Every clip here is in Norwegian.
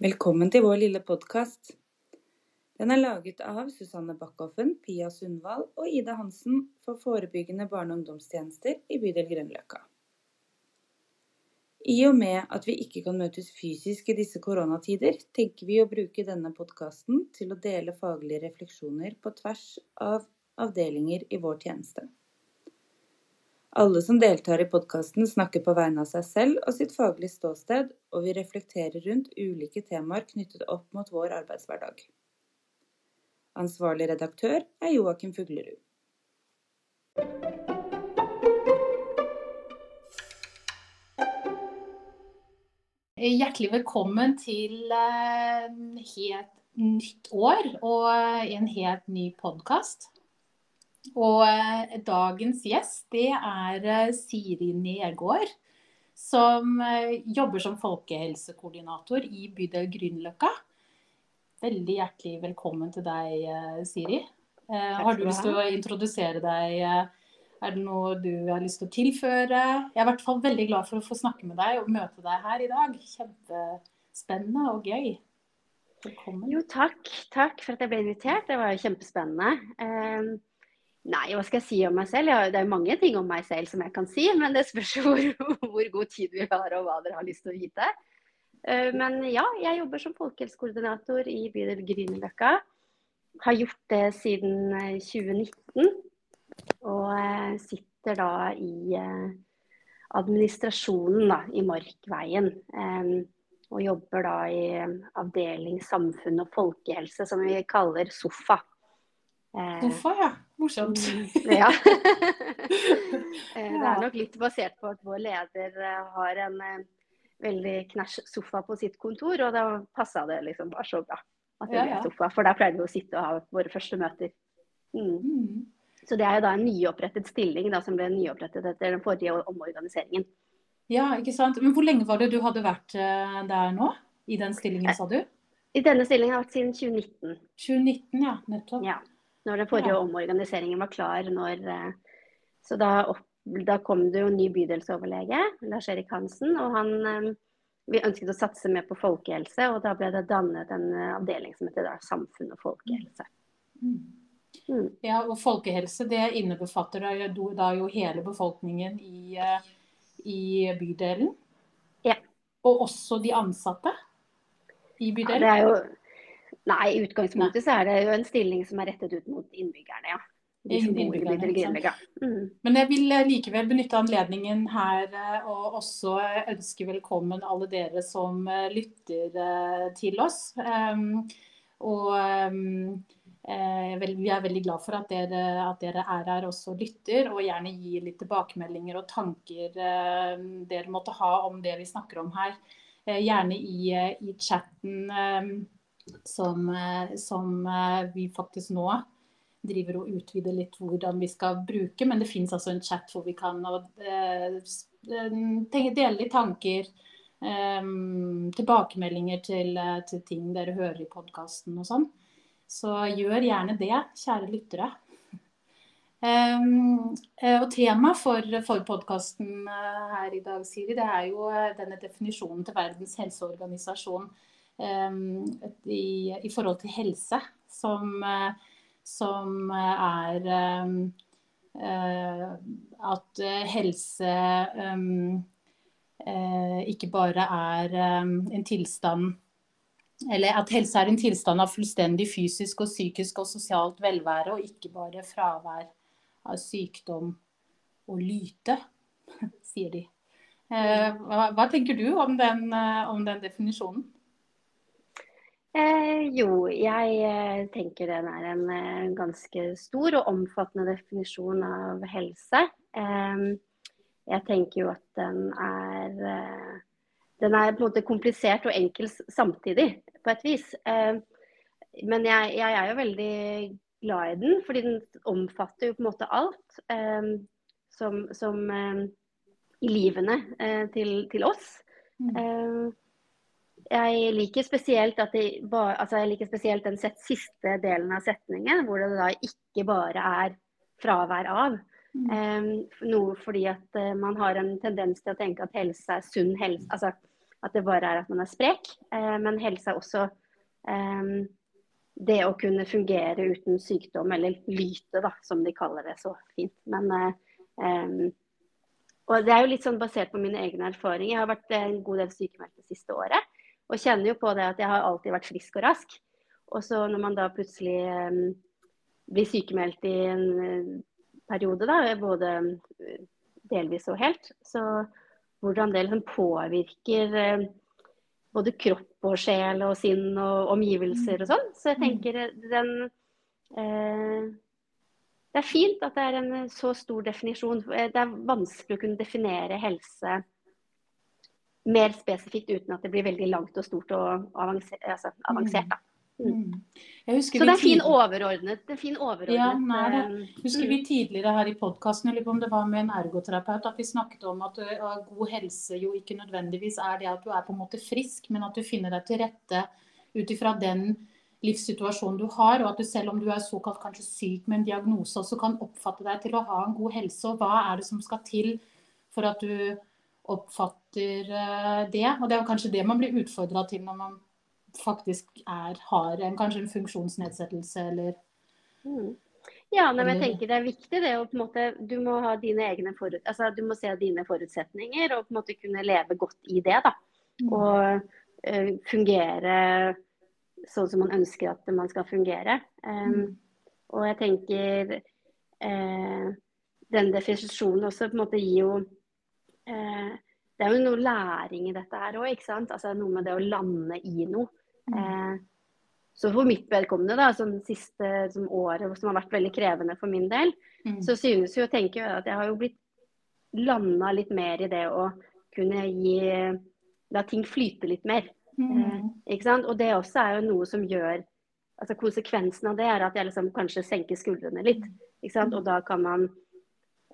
Velkommen til vår lille podkast. Den er laget av Susanne Backhoffen, Pia Sundvall og Ida Hansen for forebyggende barne- og ungdomstjenester i bydel Grønløkka. I og med at vi ikke kan møtes fysisk i disse koronatider, tenker vi å bruke denne podkasten til å dele faglige refleksjoner på tvers av avdelinger i vår tjeneste. Alle som deltar i podkasten snakker på vegne av seg selv og sitt faglige ståsted, og vi reflekterer rundt ulike temaer knyttet opp mot vår arbeidshverdag. Ansvarlig redaktør er Joakim Fuglerud. Hjertelig velkommen til et helt nytt år og en helt ny podkast. Og eh, dagens gjest det er eh, Siri Nergård, som eh, jobber som folkehelsekoordinator i bydel Grünerløkka. Veldig hjertelig velkommen til deg, Siri. Har du lyst til å introdusere deg? Er det noe du har lyst til å tilføre? Jeg er i hvert fall veldig glad for å få snakke med deg og møte deg her i dag. Kjempespennende og gøy. Velkommen. Jo, takk. Takk for at jeg ble invitert. Det var jo kjempespennende. Nei, hva skal jeg si om meg selv? Ja, det er mange ting om meg selv som jeg kan si, men det spørs hvor, hvor god tid vi har og hva dere har lyst til å vite. Eh, men ja, jeg jobber som folkehelsekoordinator i bydel Grünerløkka. Har gjort det siden 2019. Eh, og eh, sitter da i administrasjonen da, i Markveien. Og jobber da i avdeling samfunn og folkehelse, som vi kaller SOFA. SOFA, ja. Morsomt. Ja. Eh, det er nok litt basert på at vår leder eh, har en eh, veldig knæsj sofa på sitt kontor, og da passa det liksom bare så bra at det ble sofa. For der pleide vi å sitte og ha våre første møter. Mm. Mm. Så det er jo da en nyopprettet stilling da, som ble nyopprettet etter den forrige omorganiseringen. Ja, ikke sant. Men hvor lenge var det du hadde vært der nå? I den stillingen, sa du? I denne stillingen har jeg vært siden 2019. 2019, ja. Nettopp. Ja. Når den forrige ja. omorganiseringen var klar. Når, eh, så da, opp, da, kom det jo ny bydelsoverlege, Lars-Erik Hansen. og han eh, vi ønsket å satse mer på folkehelse, og da ble det dannet en eh, avdeling som heter da, Samfunn og folkehelse. Mm. Mm. Ja, og folkehelse det innebefatter da jo hele befolkningen i, i bydelen? Ja. Og også de ansatte i bydelen? Ja, det er jo Nei, i utgangspunktet så er det jo en stilling som er rettet ut mot innbyggerne, ja. Mm. Men jeg vil eh, likevel benytte anledningen her eh, og også ønske velkommen alle dere som eh, lytter til oss. Um, og um, vi er veldig glad for at dere, at dere, er her også og lytter, og gjerne gir litt tilbakemeldinger og tanker dere måtte ha om det vi snakker om her. Gjerne i, i chatten som, eh, som eh, vi faktisk nå driver og utvider litt hvordan vi skal bruke. Men det finnes altså en chat hvor vi kan eh, dele litt tanker. Um, tilbakemeldinger til, til, ting dere hører i podkasten og sånn. Så gjør gjerne det, kjære lyttere. Um, og Temaet for, for podkasten her i dag Siri, det er jo denne definisjonen til Verdens helseorganisasjon i, i, forhold til helse, som, eh, som er eh, at helse eh, ikke bare er en tilstand eller at helse er en tilstand av fullstendig fysisk og psykisk og sosialt velvære, og ikke bare fravær av sykdom og lyte, sier de. Hva, hva tenker du om den, om den definisjonen? Eh, jo, jeg eh, tenker den er en eh, ganske stor og omfattende definisjon av helse. Eh, jeg tenker jo at den er eh, Den er på en måte komplisert og enkel samtidig, på et vis. Eh, men jeg, jeg, er jo veldig glad i den, fordi den omfatter jo på en måte alt som, som i livene til, til oss. Mm. Jeg liker spesielt, bare, altså jeg liker spesielt den set, siste delen av setningen, hvor det da ikke bare er fravær av. Mm. Um, noe fordi at uh, man har en tendens til å tenke at helse er sunn helse. Altså at det bare er at man er sprek. Uh, men helse er også um, det å kunne fungere uten sykdom, eller lyte, da, som de kaller det så fint. Men, eh, og det er jo litt sånn basert på mine egne erfaringer. Jeg har vært en god del sykemeldt det siste året. Og kjenner jo på det at jeg har alltid vært frisk og rask. Og så når man da plutselig blir sykemeldt i en periode, da, både delvis og helt. Så hvordan det liksom påvirker eh, både kropp og sjel og sinn og omgivelser og sånn. Så jeg mm. tenker eh, den eh, Det er fint at det er en så stor definisjon. Det er vanskelig å kunne definere helse mer spesifikt uten at det blir veldig langt og stort og avansert. Altså, avansert da. Mm. Så det er fin overordnet. Det er fin overordnet ja, nei. Eh, husker vi mm. tidligere her i podkasten, om det var med en ergoterapeut, at vi snakket om at uh, god helse jo ikke nødvendigvis er det at du er på en måte frisk, men at du finner deg til rette ut ifra den livssituasjonen du har, og at du selv om du er såkalt kanskje syk med en diagnose, også kan oppfatte deg til å ha en god helse. Og hva er det som skal til for at du oppfatter uh, det? Og det er kanskje det man blir utfordra til når man faktisk er, har en, kanskje en funksjonsnedsettelse eller mm. Ja, men jeg tenker det er viktig det å på en måte Du må ha dine egne forut, altså, du må se dine forutsetninger og på en måte kunne leve godt i det. da. Mm. Og uh, fungere sånn som man ønsker at man skal fungere. Um, mm. Og jeg tenker uh, den definisjonen også på en måte gir jo uh, Det er jo noe læring i dette her òg, ikke sant. Altså noe med det å lande i noe. Eh, så for mitt vedkommende, da, sånn siste som året som har vært veldig krevende for min del, mm. så synes jo tenker jeg at jeg har jo blitt landa litt mer i det å kunne gi La ting flyte litt mer. Mm. Eh, ikke sant? Og det også er jo noe som gjør altså Konsekvensen av det er at jeg liksom kanskje senker skuldrene litt. Ikke sant? Og da kan man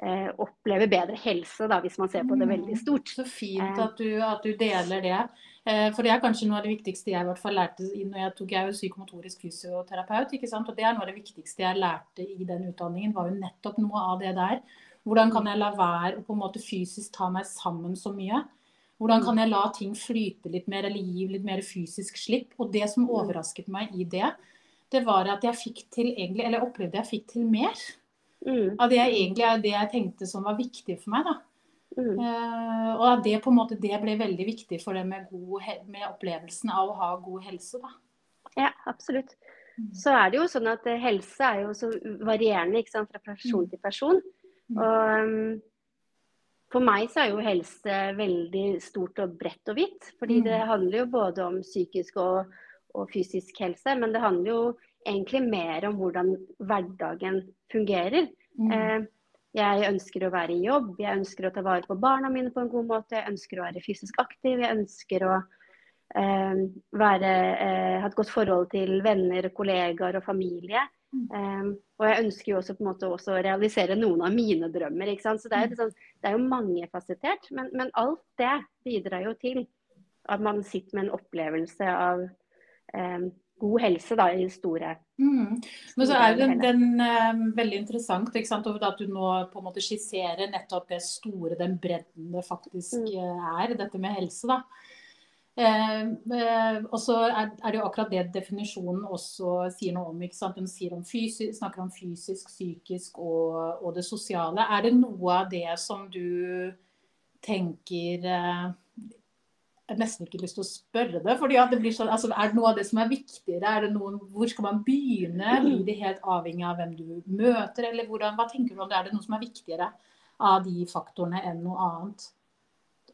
eh, oppleve bedre helse, da, hvis man ser på det veldig mm. stort. Så fint at du, at du deler det. Eh, for det er kanskje noe av det viktigste jeg i hvert fall lærte når jeg tok jeg er jo psykomotorisk fysioterapeut. ikke sant? Og det er noe av det viktigste jeg lærte i den utdanningen, var jo nettopp noe av det der. Hvordan kan jeg la være å på en måte fysisk ta meg sammen så mye? Hvordan kan jeg la ting flyte litt mer, eller gi litt mer fysisk slipp? Og det som overrasket meg i det, det var at jeg fikk til egentlig, eller opplevde jeg fikk til mer. Mm. Av det jeg egentlig det jeg tenkte som var viktig for meg. da. Mm. Uh, og at det på en måte det ble veldig viktig for det med, god, med opplevelsen av å ha god helse. da. Ja, absolutt. Mm. Så er det jo sånn at eh, helse er jo så varierende ikke sant, fra person mm. til person. Mm. Og um, for meg så er jo helse veldig stort og bredt og hvitt. Fordi det handler jo både om psykisk og, og, fysisk helse, men det handler jo egentlig mer om hvordan hverdagen fungerer. Mm. Uh, jeg ønsker å være i jobb, jeg ønsker å ta vare på barna mine på en god måte, jeg ønsker å være fysisk aktiv, jeg ønsker å eh, være, eh, ha et godt forhold til venner, kollegaer og familie. Um, og jeg ønsker jo også på en måte også å realisere noen av mine drømmer. ikke sant? Så Det er, liksom, det er jo mangefasettert, men, men alt det bidrar jo til at man sitter med en opplevelse av um, god helse da, i store mm. Men så er den, den uh, veldig interessant ikke sant, at du nå på en måte skisserer nettopp det store, den bredden det faktisk. Eh, er, dette med helse. da. Uh, uh, og så er, er, det jo akkurat det definisjonen også sier noe om. ikke sant? Den sier om fysisk, snakker om fysisk, psykisk og, og, det sosiale. Er det noe av det som du tenker jeg nesten ikke lyst til å spørre det. fordi det blir sånn, altså, Er det noe av det som er viktigere? Er det noen, hvor skal man begynne? Blir det helt avhengig av hvem du møter? eller hvordan, Hva tenker du om det? Er det noe som er viktigere av de faktorene enn noe annet?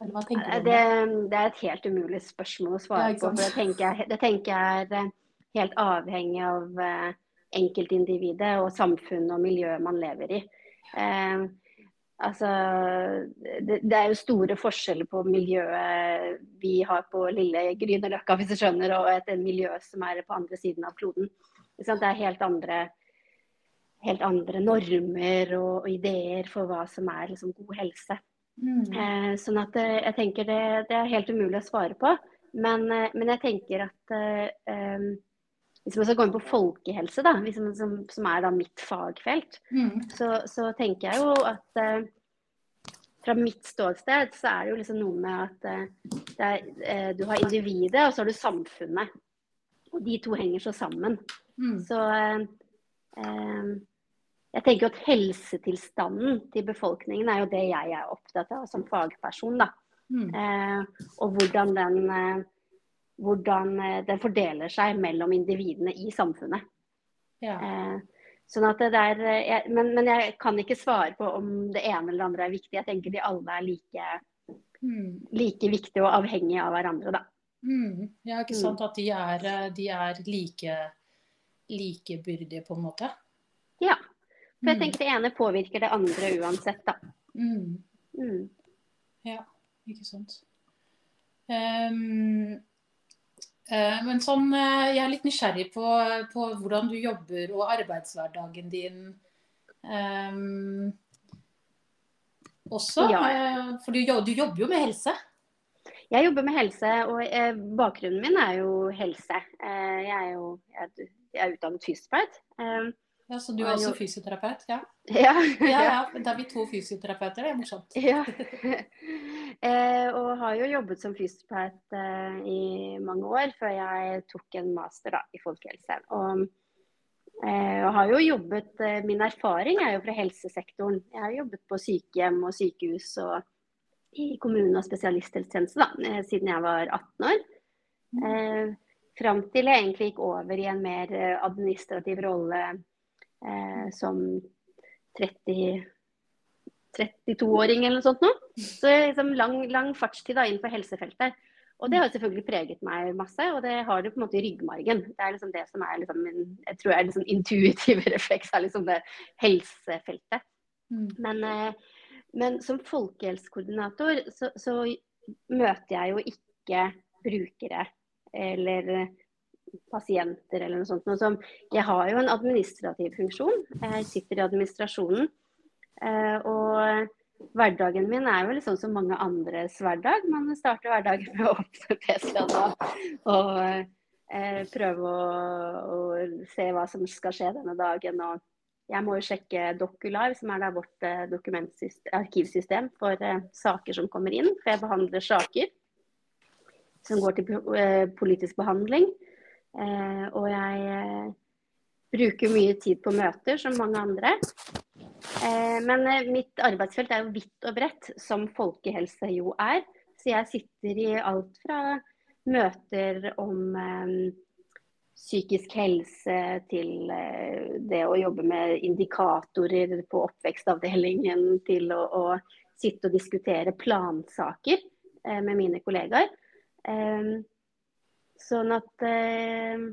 Eller hva tenker du om det? Det er et helt umulig spørsmål å svare på. for det tenker, jeg, det tenker jeg er eh, helt avhengig av uh, enkeltindividet og samfunnet og miljøet man lever i. Uh, Altså, det, det, er jo store forskjeller på miljøet vi har på lille Grünerløkka, hvis du skjønner, og et miljø som er på andre siden av kloden. Det er helt andre, helt andre normer og, og, ideer for hva som er liksom, god helse. Mm. Eh, sånn at eh, jeg tenker det, det, er helt umulig å svare på. Men, eh, men jeg tenker at eh, hvis man skal gå inn på folkehelse, da, man, som, som, er da mitt fagfelt, mm. så, så, tenker jeg jo at eh, fra mitt ståsted så er det jo liksom noe med at eh, er, eh, du har individet, og så har du samfunnet. Og de to henger så sammen. Mm. Så eh, eh, jeg tenker at helsetilstanden til befolkningen er jo det jeg er opptatt av som fagperson. da. Mm. Eh, og hvordan den, hvordan den, fordeler seg mellom individene i samfunnet. Ja. Sånn at det der, jeg, men, men, jeg kan ikke svare på om det ene eller det andre er viktig. Jeg tenker de alle er like, mm. like viktige og avhengige av hverandre, da. Mm. Ja, ikke sant. Mm. At de er, de er like, likebyrdige, på en måte. Ja. For jeg mm. tenker det ene påvirker det andre uansett, da. Mm. mm. Ja, ikke sant. Um, Eh, men sånn, eh, jeg er litt nysgjerrig på, på, hvordan du jobber og arbeidshverdagen din um, også. Ja. For du, du, jobber jo med helse? Jeg jobber med helse, og eh, bakgrunnen min er jo helse. Eh, jeg er jo jeg er utdannet fysioterapeut. Ja, Så du er også fysioterapeut? Ja. Ja, ja, ja. Da er vi to fysioterapeuter, det er morsomt. Ja. eh, og har jo jobbet som fysioterapeut eh, i mange år før jeg tok en master da, i folkehelse. Og, eh, og har jo jobbet Min erfaring er jo fra helsesektoren. Jeg har jobbet på sykehjem og sykehus og i kommune- og spesialisthelsetjeneste da, siden jeg var 18 år. Mm. Eh, fram til jeg egentlig gikk over i en mer administrativ rolle eh, som 30 32-åring eller noe sånt noe. Så liksom lang, lang fartstid da innenfor helsefeltet. Og det har selvfølgelig preget meg masse, og det har det på en måte i ryggmargen. Det er liksom det som er liksom min, jeg tror er liksom intuitive refleks av liksom det helsefeltet. Mm. Men, eh, men, som folkehelsekoordinator så, så, møter jeg jo ikke brukere eller pasienter eller noe sånt. Noe som, jeg har jo en administrativ funksjon. Jeg sitter i administrasjonen. Eh, og hverdagen min er jo litt sånn som mange andres hverdag. Man starter hverdagen med å åpne PC-en og, og eh, prøve å, se hva som skal skje denne dagen. Og jeg må jo sjekke DocuLive, som er da vårt eh, arkivsystem for eh, saker som kommer inn. For jeg behandler saker som går til eh, politisk behandling. Eh, og jeg eh, bruker mye tid på møter, som mange andre. Eh, men mitt arbeidsfelt er jo vidt og bredt, som folkehelse jo er. Så jeg sitter i alt fra møter om psykisk helse til det å jobbe med indikatorer på oppvekstavdelingen, til å, å sitte og diskutere plansaker med mine kollegaer. Sånn at eh,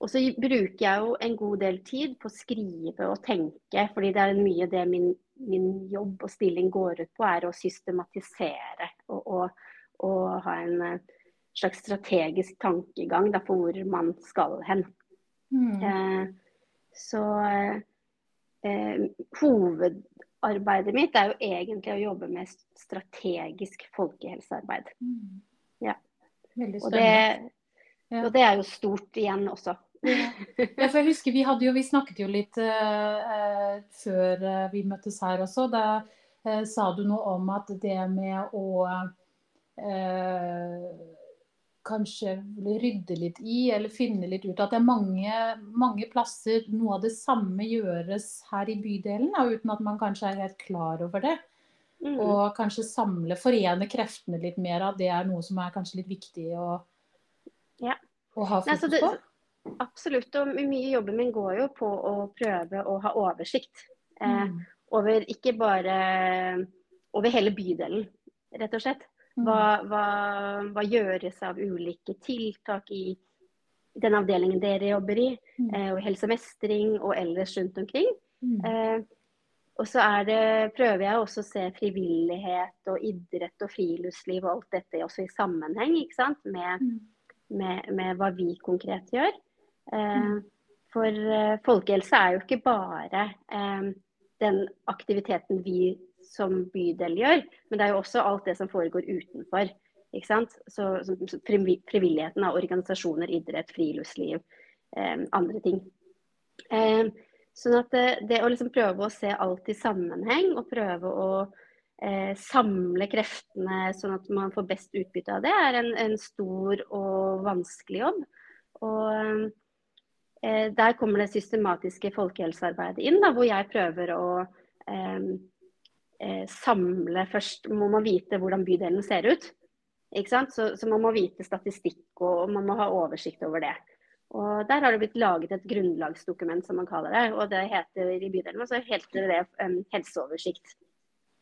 Og så bruker jeg jo en god del tid på å skrive og tenke, fordi det er mye det min, min jobb og stilling går ut på, er å systematisere og, og, og ha en eh, slags strategisk tankegang da, for hvor man skal hen. Mm. Eh, så eh, hovedarbeidet mitt er jo egentlig å jobbe med strategisk folkehelsearbeid. Mm. Ja. Og det, ja. Og det er jo stort igjen også. Ja. ja, for jeg husker Vi hadde jo, vi snakket jo litt uh, før uh, vi møttes her også. Da uh, sa du noe om at det med å kanskje rydde litt i, eller finne litt ut at det er mange, mange plasser noe av det samme gjøres her i bydelen, da, uten at man kanskje er helt klar over det. Mm. Og kanskje samle, forene kreftene litt mer av det er noe som er kanskje litt viktig å ja. å ha fokus det, på? Absolutt. Og mye jobben min går jo på å prøve å ha oversikt. Eh, mm. over ikke bare over hele bydelen, rett og slett. Mm. Hva, hva, hva, gjøres av ulike tiltak i den avdelingen dere jobber i, mm. eh, og helse og mestring og ellers rundt omkring. Mm. Eh, og så det, prøver jeg også å se frivillighet og idrett og friluftsliv og alt dette også i sammenheng med med, med hva vi konkret gjør. Eh, mm. for eh, folkehelse er jo ikke bare eh, den aktiviteten vi som bydel gjør, men det er jo også alt det som foregår utenfor. Ikke sant? Så, så frivilligheten av organisasjoner, idrett, friluftsliv, eh, andre ting. Eh, sånn at det, det, å liksom prøve å se alt i sammenheng og prøve å eh, samle kreftene sånn at man får best utbytte av det, er en, en stor og vanskelig jobb. Og eh, der kommer det systematiske folkehelsearbeidet inn, da, hvor jeg prøver å eh, eh, samle Først må man vite hvordan bydelen ser ut. Så, så, man må vite statistikk og man må ha oversikt over det. Og Der har det blitt laget et grunnlagsdokument, som man kaller det. Og det heter i bydelen så heter det um, helseoversikt.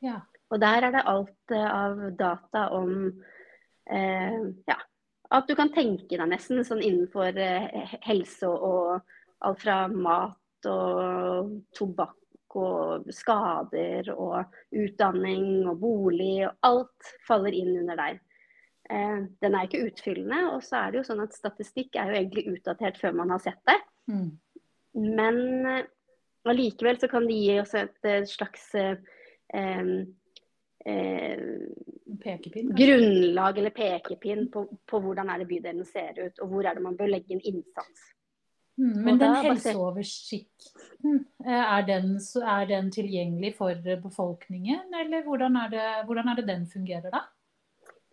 Ja. Og der er det alt uh, av data om eh, ja, at du kan tenke deg nesten sånn innenfor eh, helse og, alt fra mat og tobakk og skader og utdanning og bolig og alt faller inn under der. Eh, den er ikke utfyllende. Og så er det jo sånn at statistikk er jo egentlig utdatert før man har sett det. Mm. Men eh, allikevel så kan det gi oss et, et slags eh, eh, pekepinn, grunnlag eller pekepinn på, på, hvordan er det bydelen ser ut, og hvor er det man bør legge en innsats. Mm, men den helseoversikten, er den, er den, tilgjengelig for befolkningen, eller hvordan er, det, hvordan er det den fungerer da?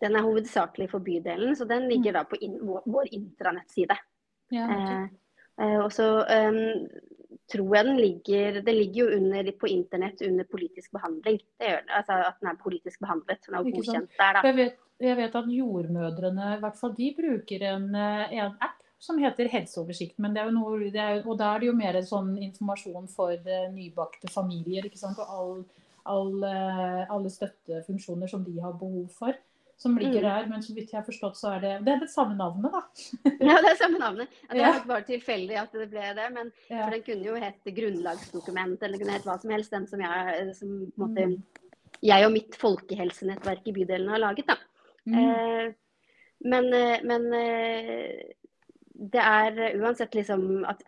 Den er hovedsakelig for bydelen, så den ligger mm. da på in vår intranettside. Ja, okay. eh, og så um, tror jeg den ligger Det ligger jo under, på internett under politisk behandling. Det gjør det, altså At den er politisk behandlet. Den er jo godkjent der, da. Jeg vet, jeg vet, at jordmødrene, i hvert fall de bruker en, eh, en app som heter Helseoversikt. men det er jo noe, er, Og da er det jo mer sånn informasjon for uh, nybakte familier. ikke sant, Og all, all, uh, alle støttefunksjoner som de har behov for som ligger mm. der. Men så vidt jeg har forstått, så er det Det er det samme navnet, da. ja, det er samme navnet. Ja, det ja. bare tilfeldig at det ble det. Men ja. for den kunne jo hett grunnlagsdokument, eller kunne hett hva som helst. Den som jeg, som, måte, mm. jeg og mitt folkehelsenettverk i bydelen har laget, da. Mm. Eh, men, eh, men eh, det er uansett liksom at,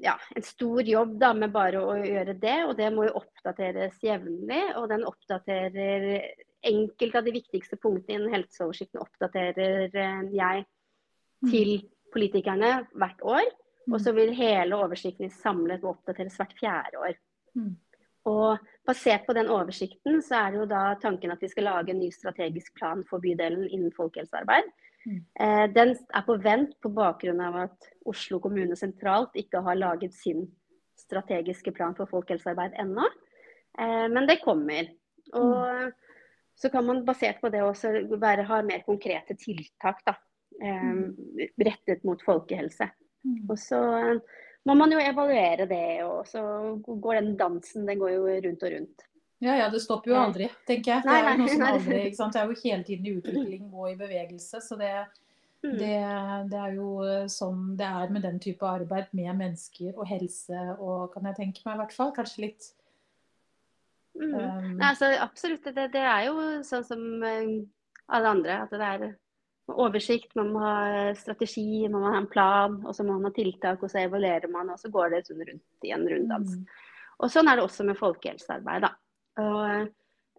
ja, en stor jobb da, med bare å gjøre det. Og det må jo oppdateres jevnlig. Og den oppdaterer enkelte av de viktigste punktene i den helseoversikten oppdaterer eh, jeg mm. til politikerne hvert år. Og så mm. vil hele oversikten samlet oppdateres hvert fjerde år. Mm. Og basert på den oversikten så er det jo da tanken at vi skal lage en ny strategisk plan for bydelen innen folkehelsearbeid. Eh, den er på vent på bakgrunn av at Oslo kommune sentralt ikke har laget sin strategiske plan for folkehelsearbeid ennå. Eh, men det kommer. Og så kan man basert på det også være, ha mer konkrete tiltak da, eh, rettet mot folkehelse. Mm. Og så må man jo evaluere det, og så går den dansen den går jo rundt og rundt. Ja, ja, det stopper jo eh, aldri, tenker jeg. Det er, jo aldri, det er jo hele tiden i utvikling og i bevegelse. Så det, mm. det, det, er jo sånn det er med den type arbeid med mennesker og helse og kan jeg tenke meg i hvert fall. Kanskje litt Mm. Um, Nei, altså, absolutt. Det, det, er jo sånn som uh, alle andre. At det er oversikt, man må ha strategi, man må ha en plan, og så må man ha tiltak, og så evaluerer man, og så går det sånn rundt i en runddans. Mm. Og sånn er det også med folkehelsearbeid, da. Og,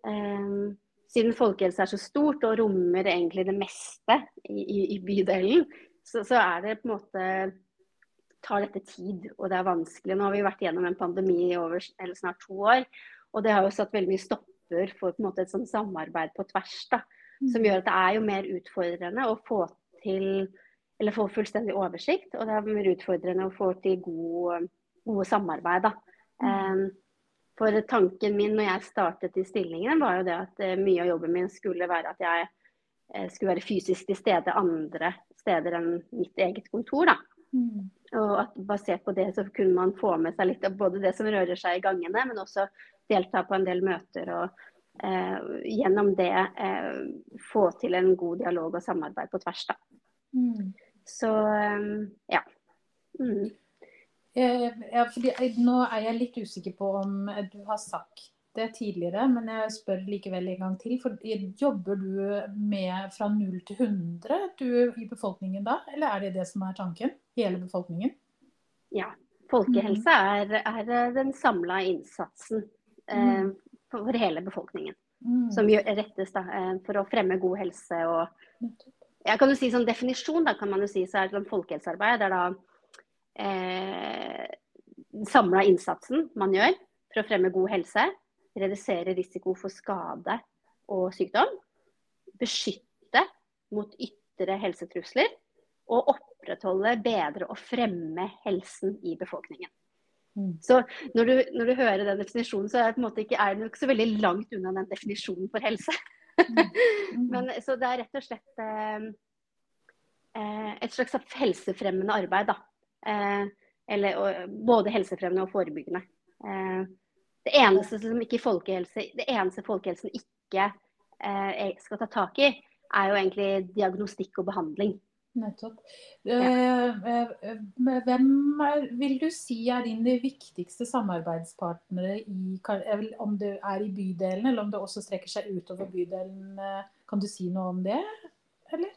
um, siden folkehelse er så stort og rommer egentlig det meste i, i, i bydelen, så, så, er det på en måte tar dette tid, og det er vanskelig. Nå har vi vært gjennom en pandemi i over, snart to år. Og det har jo satt veldig mye stopper for måte et sånt samarbeid på tvers. da, Som mm. gjør at det er jo mer utfordrende å få til eller få fullstendig oversikt. Og det er mer utfordrende å få til gode, gode samarbeid. da. Um, for tanken min når jeg startet i stillingen, var jo det at uh, mye av jobben min skulle være at jeg uh, skulle være fysisk til stede andre steder enn mitt eget kontor. da. Mm. Og at basert på det så kunne man få med seg litt av både det som rører seg i gangene, men også delta på en del møter og eh, gjennom det eh, få til en god dialog og samarbeid på tvers. Da. Mm. Så eh, ja. Mm. Eh, ja nå er jeg litt usikker på om du har sagt det tidligere, men jeg spør likevel en gang til. For Jobber du med fra 0 til 100 du, i befolkningen da, eller er det det som er tanken? Hele befolkningen? Ja. Folkehelse mm. er, er den samla innsatsen mm. Eh, for hele befolkningen. Mm. Som rettes da, eh, for å fremme god helse og ja, kan du si Som Definisjon da, kan man jo si, så er det folkehelsearbeid. Det er da eh, samla innsatsen man gjør for å fremme god helse. redusere risiko for skade og sykdom. Beskytte mot ytre helsetrusler. Og opprettholde, bedre og fremme helsen i befolkningen. Mm. Så når du, når du, hører den definisjonen, så er, det ikke, er det ikke så veldig langt unna den definisjonen for helse. Mm. Mm. Men, så det er rett og slett eh, eh et slags helsefremmende arbeid. Da. Eh, eller, og, både helsefremmende og forebyggende. Eh, det, eneste som ikke folkehelse, det eneste folkehelsen ikke eh, skal ta tak i, er jo egentlig diagnostikk og behandling. Nettopp. Ja. Hvem er, vil du si er dine viktigste samarbeidspartnere i, om det er i bydelen, eller om det også strekker seg utover bydelen? Kan du si noe om det, eller?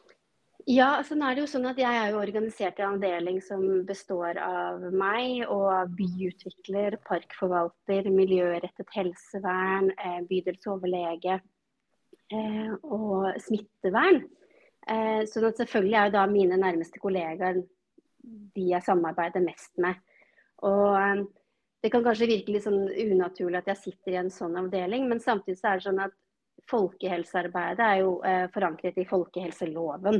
Ja, altså nå er det jo sånn at Jeg er jo organisert i en avdeling som består av meg og byutvikler, parkforvalter, miljørettet helsevern, eh, bydelsoverlege eh, og smittevern. Eh, sånn at selvfølgelig er jo da mine nærmeste kollegaer de jeg samarbeider mest med. Og Det kan kanskje virke litt sånn unaturlig at jeg sitter i en sånn avdeling, men samtidig så er det sånn at folkehelsearbeidet er jo forankret i folkehelseloven.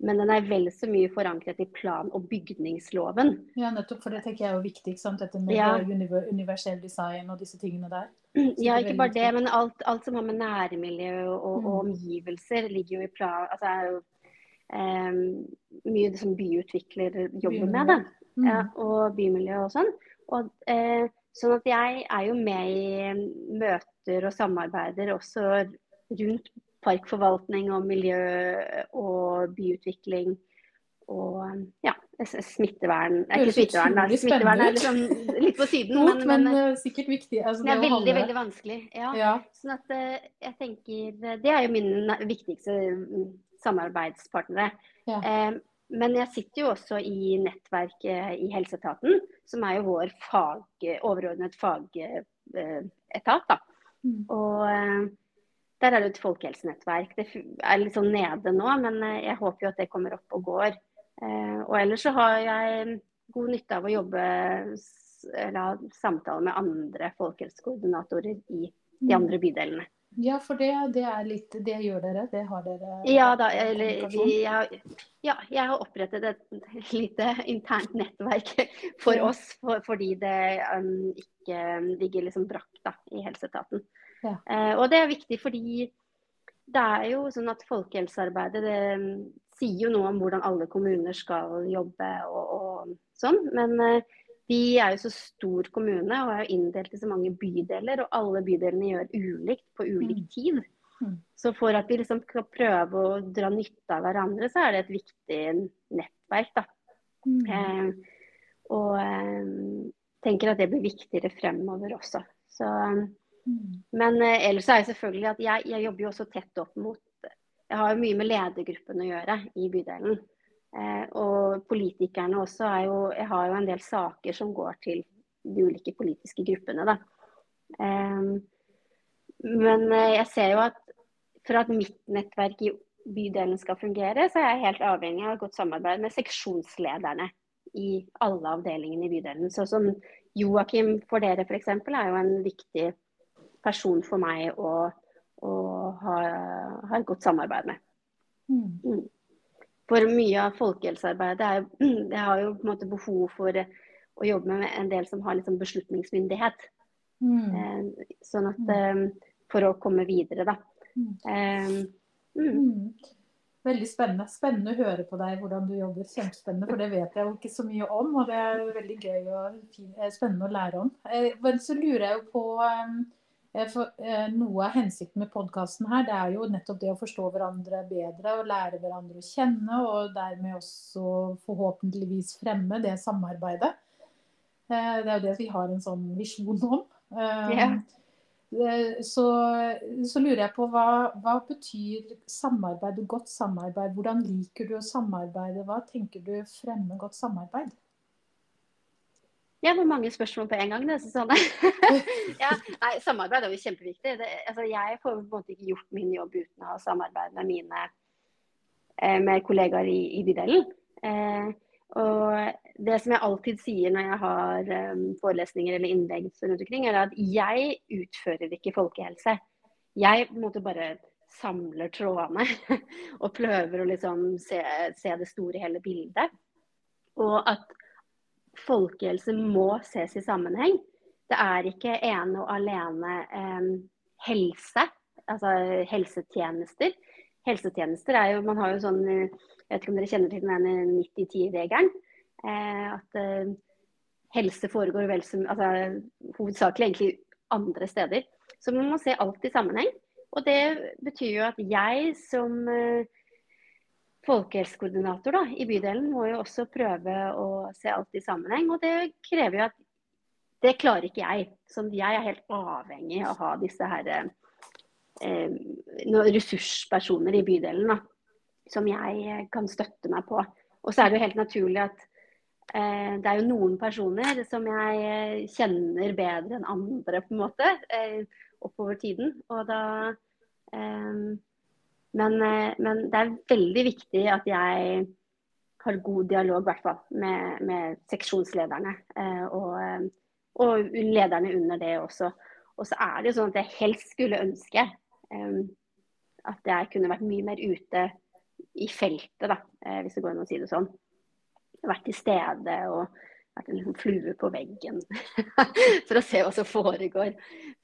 Men den er vel så mye forankret i plan- og bygningsloven. Ja, nettopp, for det tenker jeg er jo viktig. ikke sant? Dette med ja. universell design og disse tingene der. Så ja, ikke bare det, men alt, alt, som har med nærmiljø og, og, mm. omgivelser, ligger jo i plan... Altså er jo um, mye det som byutvikler jobber bymiljø. med, da. Mm. Ja, og bymiljø og sånn. Og, eh, sånn at jeg er jo med i møter og samarbeider også rundt parkforvaltning og miljø og byutvikling og ja, smittevern. Det er ikke smittevern, da. Smittevern er liksom litt på siden. Men, men, men, sikkert viktig. Altså, det er veldig, veldig vanskelig. Ja. ja. Sånn at eh, jeg tenker Det er jo mine viktigste mm, samarbeidspartnere. Ja. Eh, men jeg sitter jo også i nettverket i Helseetaten, som er jo vår fag, overordnet fagetat. Da. Mm. Og der er det et folkehelsenettverk. Det er litt sånn nede nå, men eh, jeg håper jo at det kommer opp og går. Eh, og ellers så har jeg god nytte av å jobbe eller ha samtaler med andre folkehelsekoordinatorer i de andre mm. bydelene. Ja, for det, det, er litt Det gjør dere? Det har dere? Ja, da, eller, vi, jeg, ja, jeg har opprettet et lite internt nettverk for oss, for, fordi det um, ikke ligger liksom brakk da, i helseetaten. Ja. Eh, og det er viktig fordi det er jo sånn at folkehelsearbeidet det mm, sier jo noe om hvordan alle kommuner skal jobbe og, og sånn. Men eh, vi er jo så stor kommune og er jo inndelt i så mange bydeler. Og alle bydelene gjør ulikt på ulik mm. tid. Mm. Så for at vi liksom skal prøve å dra nytte av hverandre, så er det et viktig nettverk. da. Mm. Eh, og eh, tenker at det blir viktigere fremover også. Så Mm. Men eh, ellers er det selvfølgelig at jeg, jeg, jobber jo også tett opp mot Jeg har jo mye med ledergruppen å gjøre i bydelen. Eh, og politikerne også er jo Jeg har jo en del saker som går til de ulike politiske gruppene, da. Eh, men jeg ser jo at for at mitt nettverk i bydelen skal fungere, så er jeg helt avhengig av et godt samarbeid med seksjonslederne i alle avdelingene i bydelen. Sånn som Joakim for dere f.eks. er jo en viktig person for meg å, å ha, ha, et godt samarbeid med. Mm. mm. For mye av folkehelsearbeidet er, det har jo på en måte behov for å jobbe med en del som har liksom beslutningsmyndighet. Mm. Eh, sånn at mm. eh, For å komme videre, da. Mm. Mm. veldig spennende. Spennende å høre på deg hvordan du jobber. Kjempespennende, for det vet jeg jo ikke så mye om. Og det er veldig gøy og spennende å lære om. Men så lurer jeg jo på Eh, for, eh, noe av hensikten med podkasten her, det er jo nettopp det å forstå hverandre bedre og lære hverandre å kjenne, og dermed også forhåpentligvis fremme det samarbeidet. Eh, det er jo det vi har en sånn visjon om. Yeah. Så, så, lurer jeg på hva, hva betyr samarbeid og godt samarbeid? Hvordan liker du å samarbeide? Hva tenker du fremme godt samarbeid? Ja, var mange spørsmål på en gang. Det, sånn. ja, nei, samarbeid er jo kjempeviktig. Det, altså, jeg får på en måte ikke gjort min jobb uten å ha samarbeid med mine eh, med kollegaer i, i bydelen. Eh, Og det som jeg alltid sier når jeg har um, forelesninger eller innlegg rundt omkring, er at jeg utfører ikke folkehelse. Jeg måtte bare samler trådene og prøver å liksom se, se, det store hele bildet. Og at folkehelse må ses i sammenheng. Det er ikke ene og alene eh, helse, altså helsetjenester. Helsetjenester er jo Man har jo sånn Jeg vet ikke om dere kjenner til den 90-10-regelen. Eh, at eh, helse foregår vel som altså, Hovedsakelig egentlig andre steder. Så man må se alt i sammenheng. Og det betyr jo at jeg som uh, folkehelsekoordinator da, i bydelen må jo også prøve å se alt i sammenheng. Og det krever jo at det klarer ikke jeg. Så jeg er helt avhengig av å ha disse her eh, ressurspersoner i bydelen da, som jeg kan støtte meg på. Og så er det jo helt naturlig at eh, det er jo noen personer som jeg eh, kjenner bedre enn andre, på en måte. Eh, oppover tiden. Og da um, men, eh, men, det er veldig viktig at jeg har god dialog hvert fall, med, med seksjonslederne uh, og, og, lederne under det også. Og så er det jo sånn at jeg helst skulle ønske um, at jeg kunne vært mye mer ute i feltet, da, hvis det går an å si det sånn. Vært til stede og vært en flue på veggen for å se hva som foregår.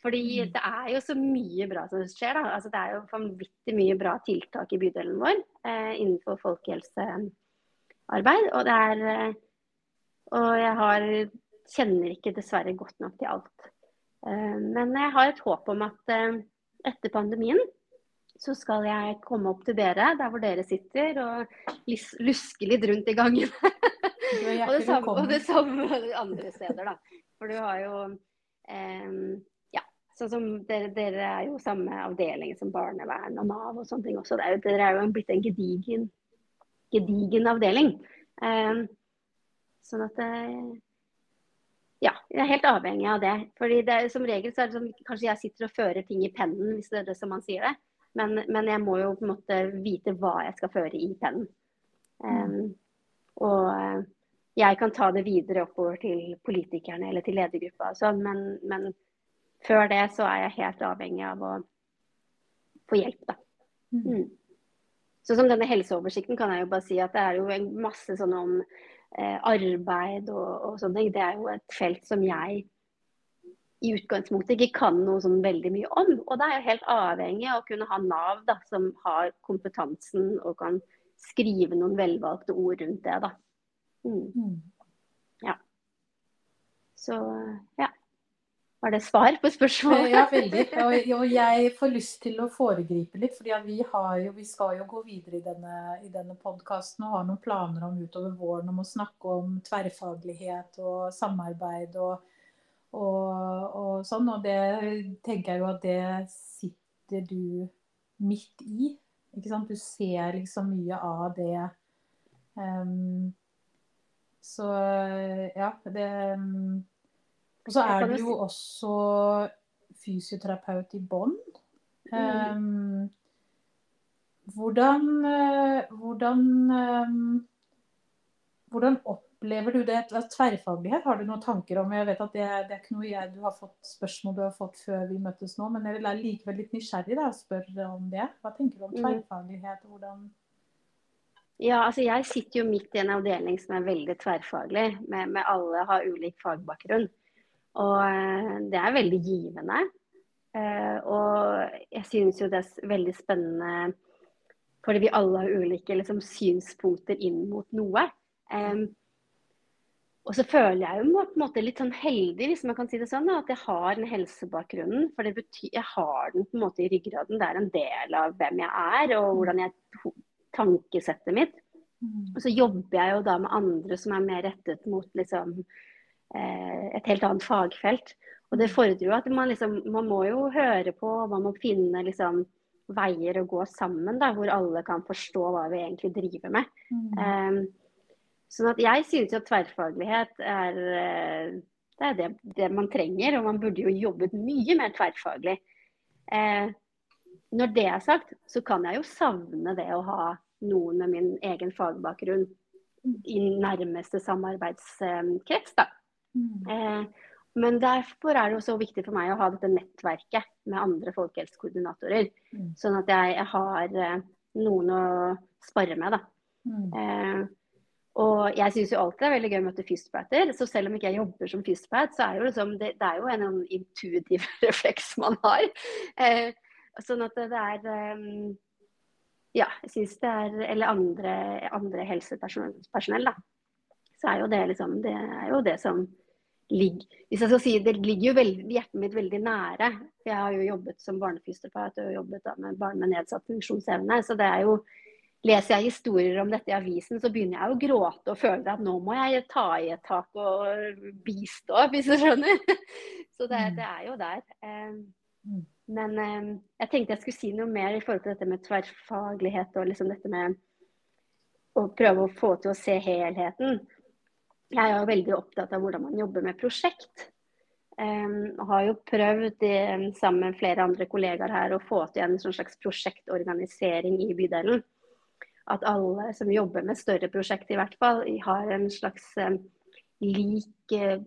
Fordi mm. det er jo så mye bra som skjer. da. Altså, det er jo vanvittig mye bra tiltak i bydelen vår eh, innenfor folkehelsearbeid. Og det er eh, Og jeg har, kjenner ikke dessverre godt nok til alt. Eh, men jeg har et håp om at eh, etter pandemien så skal jeg komme opp til dere der hvor dere sitter og luske litt rundt i gangen. Og, det samme, og det samme andre steder, da. For du har jo um, Ja, sånn som dere, dere, er jo samme avdeling som barnevern og Nav og sånne ting også. Er jo, dere er jo blitt en gedigen, gedigen avdeling. Um, sånn at eh, ja, jeg er helt avhengig av det. Fordi det, Som regel så er det sånn kanskje jeg sitter og fører ting i pennen, hvis det er det som man sier det. Men, men jeg må jo på en måte vite hva jeg skal føre i pennen. Um, og jeg kan ta det videre oppover til politikerne eller til ledergruppa og sånn, men, men, før det så er jeg helt avhengig av å få hjelp, da. Mm. mm. Så som denne helseoversikten kan jeg jo bare si at det er jo en masse sånn om eh, arbeid og, og sånne ting. Det er jo et felt som jeg i utgangspunktet ikke kan noe sånn veldig mye om. Og da er jeg helt avhengig av å kunne ha Nav da, som har kompetansen og kan skrive noen velvalgte ord rundt det. da. Mm. mm. Ja. Så ja. Var det svar på spørsmålet? Ja, veldig. Og jeg får lyst til å foregripe litt. For vi, vi, skal jo gå videre i denne, i denne podkasten og har noen planer om utover våren om å snakke om tverrfaglighet og samarbeid og, og, og sånn. Og det tenker jeg jo at det sitter du midt i. Ikke sant? Du ser liksom mye av det. Um, så ja, det Og så er du jo også fysioterapeut i bånn. Um, hvordan, hvordan, um, hvordan opplever du det? Tverrfaglighet, har du noen tanker om? Jeg vet at det, det er ikke noe jeg, du har fått spørsmål du har fått før vi møttes nå, men jeg er likevel litt nysgjerrig da, og spør om det. Hva tenker du om mm. tverrfaglighet? og hvordan ja, altså jeg sitter jo midt i en avdeling som er veldig tverrfaglig, med, med alle har ulik fagbakgrunn. Og eh, det er veldig givende. Uh, og jeg synes jo det er veldig spennende fordi vi alle har ulike liksom, synspunkter inn mot noe. Og så føler jeg jo på en måte litt sånn heldig, hvis man kan si det sånn, at jeg har den helsebakgrunnen. For det betyr, jeg har den på en måte i ryggraden. Det er en del av hvem jeg er, og hvordan jeg tankesettet mitt. Mm. Og så jobber jeg jo da med andre som er mer rettet mot liksom, eh, et helt annet fagfelt. Og det fordrer jo at man liksom Man må jo høre på, man må finne liksom veier å gå sammen, da, hvor alle kan forstå hva vi egentlig driver med. Mm. Um, sånn at jeg synes jo at tverrfaglighet er, eh, det, er det, det, man trenger, og man burde jo jobbet mye mer tverrfaglig. Uh, når det er sagt, så kan jeg jo savne det å ha noen med min egen fagbakgrunn i nærmeste samarbeidskrets. da. Mm. Eh, men derfor er det jo så viktig for meg å ha dette nettverket med andre folkehelsekoordinatorer. Mm. Sånn at jeg, jeg har eh, noen å spare med. da. Mm. Eh, og jeg syns jo alltid det er veldig gøy å møte fysioterapeuter. Så selv om ikke jeg jobber som fysioterapeut, så er jo liksom, det, det er jo en, en intuitiv refleks man har. Eh, sånn at det, det er Ja, jeg synes det er Eller andre, andre helsepersonell, da. Så er jo det liksom Det er jo det som ligger Hvis jeg skal si det ligger jo veldig, hjertet mitt veldig nære. For jeg har jo jobbet som barnefysioterapeut og jobbet da med barn med nedsatt funksjonsevne. Så det er jo leser jeg historier om dette i avisen, så begynner jeg å gråte og føler at nå må jeg ta i et tak og bistå, hvis du skjønner. Så det, det er jo der. Eh, Mm. Men eh, jeg tenkte jeg skulle si noe mer i forhold til dette med tverrfaglighet og liksom dette med å prøve å få til å se helheten. Jeg er jo veldig opptatt av hvordan man jobber med prosjekt. Um, har jo prøvd i, sammen med flere andre kollegaer her å få til en sånn slags prosjektorganisering i bydelen. At alle som jobber med større prosjekt i hvert fall, har en slags um, lik uh,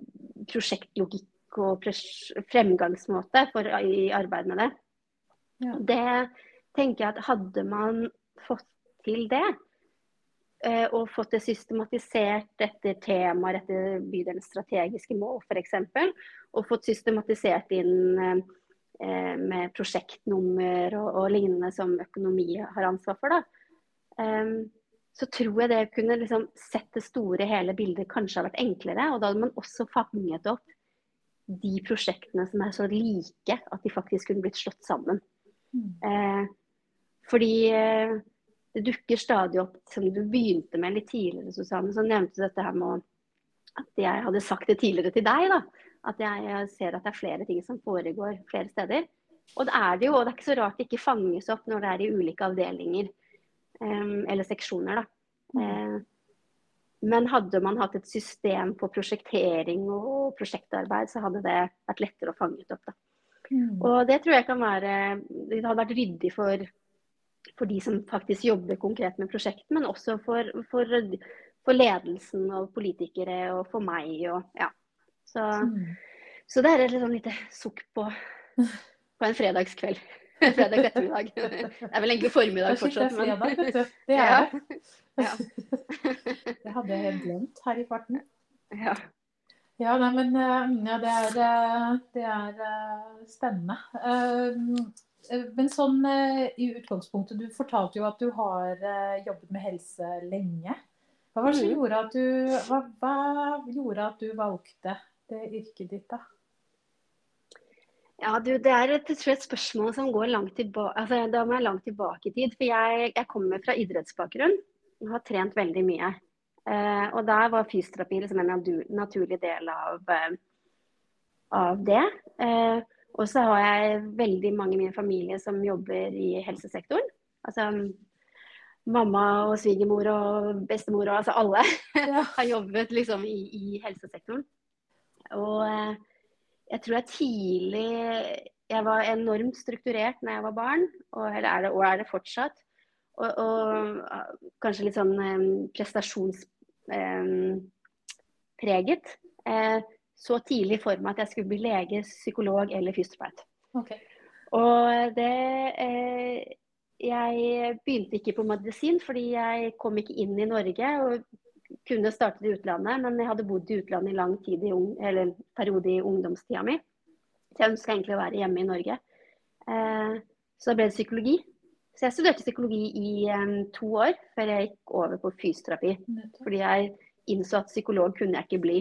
prosjektlogikk og fremgangsmåte for, i arbeid med det. Ja. Det tenker jeg at hadde man fått til det, eh, og fått det systematisert etter temaer, etter bydelens strategiske mål f.eks., og fått systematisert inn eh, med prosjektnummer og, og lignende som økonomi har ansvar for, da, eh, så tror jeg det kunne liksom sett det store hele bildet kanskje ha vært enklere. Og da hadde man også fanget opp de prosjektene som er så like at de faktisk kunne blitt slått sammen. Mm. Eh, fordi eh, det dukker stadig opp, som du begynte med litt tidligere, Susanne, så nevnte du dette her med at jeg hadde sagt det tidligere til deg. da, At jeg ser at det er flere ting som foregår flere steder. Og det er det jo, og det er ikke så rart det ikke fanges opp når det er i ulike avdelinger eh, eller seksjoner. da. Men hadde man hatt et system på prosjektering og prosjektarbeid, så hadde det vært lettere å fange det opp. Mm. Og det tror jeg kan være Det hadde vært ryddig for, for de som faktisk jobber konkret med prosjekt, men også for, for, for ledelsen og politikere og for meg. Og, ja. så, Mm. så det er et sånn lite sukk på, på en fredagskveld. Fredag ettermiddag. Det er vel egentlig formiddag det er fortsatt. men- fredag. Det er det. Ja. Det hadde jeg helt glemt her i farten. Ja. Ja, nei, men eh, ja, det er, det er eh, spennende. Eh, Men sånn i utgangspunktet, du fortalte jo at du har jobbet med helse lenge. Hva var det som Mhm. gjorde at du, hva, hva gjorde at du valgte det yrket ditt, da? Ja, du, Det er et, et spørsmål som går langt tilbake, altså, da må jeg langt tilbake i tid. For jeg, jeg kommer fra idrettsbakgrunn og har trent veldig mye. Eh, og der var fysioterapi liksom en natu- naturlig del av, eh, av det. Eh, og så har jeg veldig mange i min familie som jobber i helsesektoren. Altså mamma og svigermor og bestemor og altså alle Ja. har jobbet liksom i, i helsesektoren. Og eh, jeg tror jeg tidlig Jeg var enormt strukturert når jeg var barn, og, eller er, det, og er det fortsatt. Og, og eh, kanskje litt sånn eh, prestasjonspreget. Eh, så tidlig for meg at jeg skulle bli lege, psykolog eller fysioterapeut. Okay. Og det eh, Jeg begynte ikke på medisin fordi jeg kom ikke inn i Norge. og kunne startet i utlandet, men jeg hadde bodd i utlandet i lang tid i ung, eller periode i ungdomstida mi. Så jeg ønska egentlig å være hjemme i Norge. Eh, så da ble det psykologi. Så jeg studerte psykologi i eh, to år før jeg gikk over på fysioterapi. Fordi jeg innså at psykolog kunne jeg ikke bli.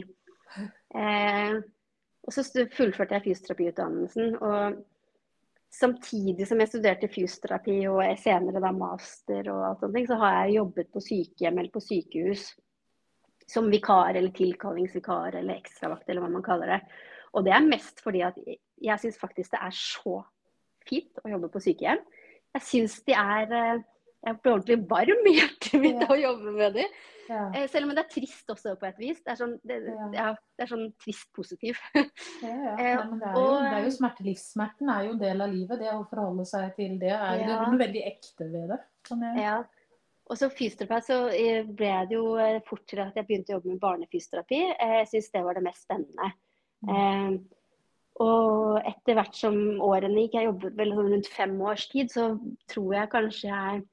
Eh, og så fullførte jeg fysioterapiutdannelsen. Og samtidig som jeg studerte fysioterapi og senere da master og alt sånt, så har jeg jobbet på sykehjem eller på sykehus som vikar eller tilkallingsvikar eller ekstravakt eller hva man kaller det. Og det er mest fordi at jeg syns faktisk det er så fint å jobbe på sykehjem. Jeg syns de er eh, Jeg blir ordentlig varm i hjertet mitt Ja. å jobbe med dem. Ja. Eh, Selv om det er trist også på et vis. Det er sånn, det, Ja. det er sånn trist positiv. Ja, ja. Eh, Nei, men det, er jo, det er jo smerte. Livssmerten er jo en del av livet. Det å forholde seg til det er jo det er veldig ekte ved det. Sånn, ja. Og så fysioterapeut så eh, ble det jo eh, fort til at jeg begynte å jobbe med barnefysioterapi. Jeg syns det var det mest spennende. Mm. Eh, og etter hvert som årene gikk, jeg jobbet vel sånn rundt fem års tid, så tror jeg kanskje jeg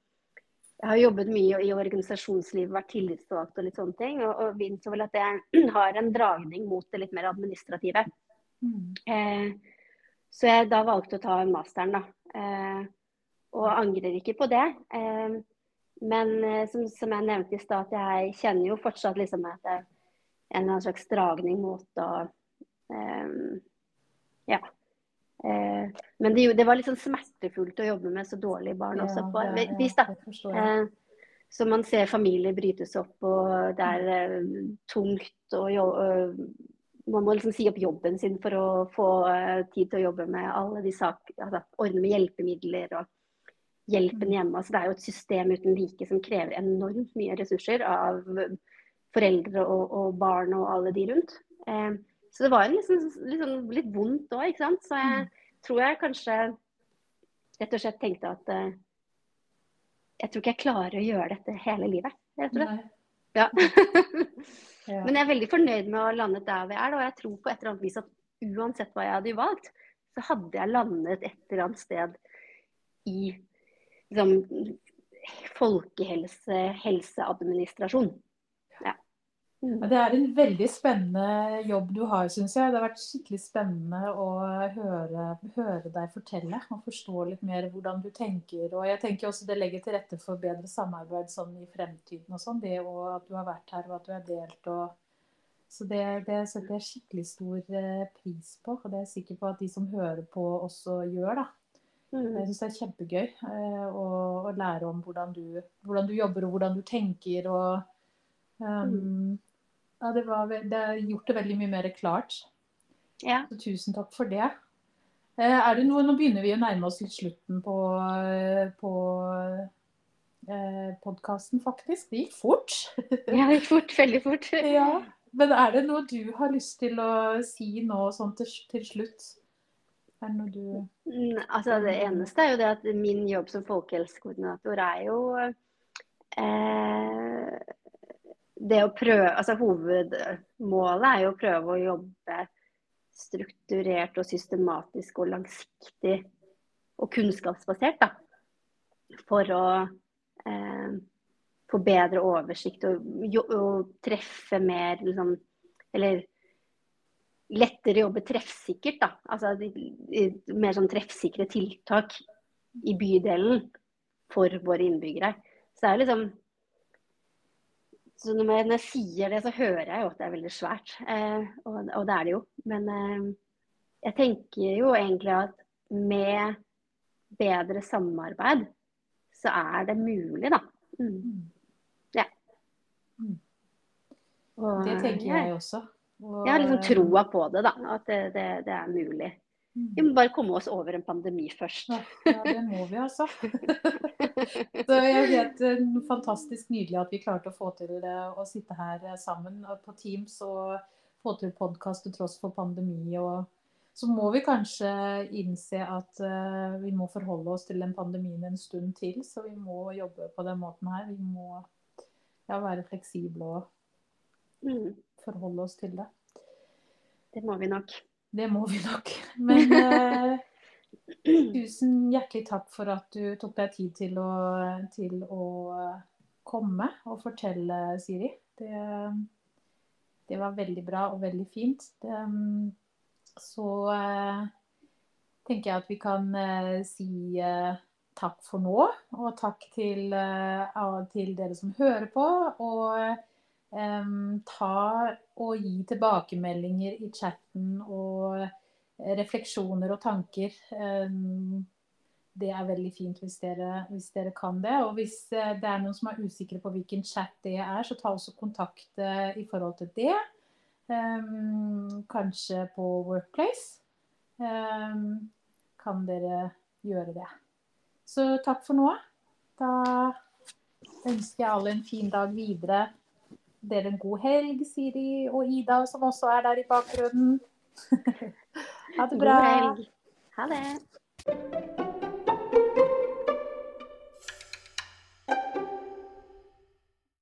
jeg har jobbet mye i organisasjonslivet, vært tillitsvalgt og litt sånne ting. Og, og innså vel at jeg har en dragning mot det litt mer administrative. Mm. Eh, så jeg da valgte å ta masteren, da. Eh, og angrer ikke på det. Eh, men eh, som, som, jeg nevnte i stad, jeg kjenner jo fortsatt liksom at det er en eller annen slags dragning mot å um, Ja. Uh, men det, det, var litt sånn smertefullt å jobbe med så dårlige barn ja, også. På et vis, da. Uh, så man ser familier brytes opp, og det er uh, tungt å man må liksom si opp jobben sin for å få tid til å jobbe med alle de saker, altså ordne med hjelpemidler og hjelpen hjemme. Altså, det er jo et system uten like som krever enormt mye ressurser av foreldre og, og barn og alle de rundt. Eh, så det var liksom, liksom litt vondt òg, ikke sant. Så jeg mm. tror jeg kanskje rett og slett tenkte at eh, jeg tror ikke jeg klarer å gjøre dette hele livet, rett og slett. Ja. ja. Men jeg er veldig fornøyd med å ha landet der vi er, og jeg tror på et eller annet vis at uansett hva jeg hadde valgt, så hadde jeg landet et eller annet sted i liksom, folkehelse, helseadministrasjon. Ja. Mm. Det er en veldig spennende jobb du har, syns jeg. Det har vært skikkelig spennende å høre, høre, deg fortelle og forstå litt mer hvordan du tenker. Og jeg tenker også det legger til rette for bedre samarbeid sånn i fremtiden og sånn. Det og at du har vært her og at du har delt og så det, det, setter jeg skikkelig stor eh, pris på, og det er jeg sikker på at de som hører på, også gjør. da. Mm. Jeg syns det er kjempegøy eh, å, å, lære om hvordan du, hvordan du, jobber og hvordan du tenker. Og um, ja, det, var, det har gjort det veldig mye mer klart. Ja. Så tusen takk for det. Eh, er det noe, Nå begynner vi å nærme oss litt slutten på, på eh, podkasten, faktisk. Det gikk fort. ja, det gikk fort. Veldig fort. ja. Men er det noe du har lyst til å si nå sånn til, til slutt? Er det noe du mm, Altså, det eneste er jo det at min jobb som folkehelsekoordinator er jo eh, det å prøve Altså hovedmålet er jo å prøve å jobbe strukturert og systematisk og langsiktig og kunnskapsbasert, da. For å eh, få bedre oversikt og, og treffe mer liksom Eller lettere jobbe treffsikkert. da, altså Mer sånn treffsikre tiltak i bydelen for våre innbyggere. Så det er liksom så når jeg sier det, så hører jeg jo at det er veldig svært. Eh, og, og, det er det jo. Men eh, jeg tenker jo egentlig at med bedre samarbeid, så er det mulig, da. Mm. Ja. Mm. Og, det tenker jeg også. Jeg har liksom troa på det, da. At det, det, det, er mulig. Vi må bare komme oss over en pandemi først. Ja, det må vi altså. Så jeg vet eh, fantastisk nydelig at vi klarte å få til det, å sitte her eh, sammen på Teams og få til podkast til tross for pandemi. og så må vi kanskje innse at vi må forholde oss til den pandemien en stund til. Så vi må jobbe på den måten her. Vi må ja, være fleksible og mm forholde oss til det. Det må vi nok. Det må vi nok. Men eh, tusen hjertelig takk for at du tok deg tid til å, til å komme og fortelle, Siri. Det, det, var veldig bra og veldig fint. Det, så eh, tenker jeg at vi kan eh, si takk for nå. Og takk til, til dere som hører på. Og Ta og gi tilbakemeldinger i chatten og refleksjoner og tanker. Det er veldig fint hvis dere, hvis dere, kan det. Og hvis eh, det er noen som er usikre på hvilken chat det er, så ta også kontakt uh, i forhold til det. Kanskje på Workplace. kan dere gjøre det. Så takk for nå. Da ønsker jeg alle en fin dag videre dere en god helg, Siri og Ida, som også er der i bakgrunnen. ha det bra. God helg. Ha det.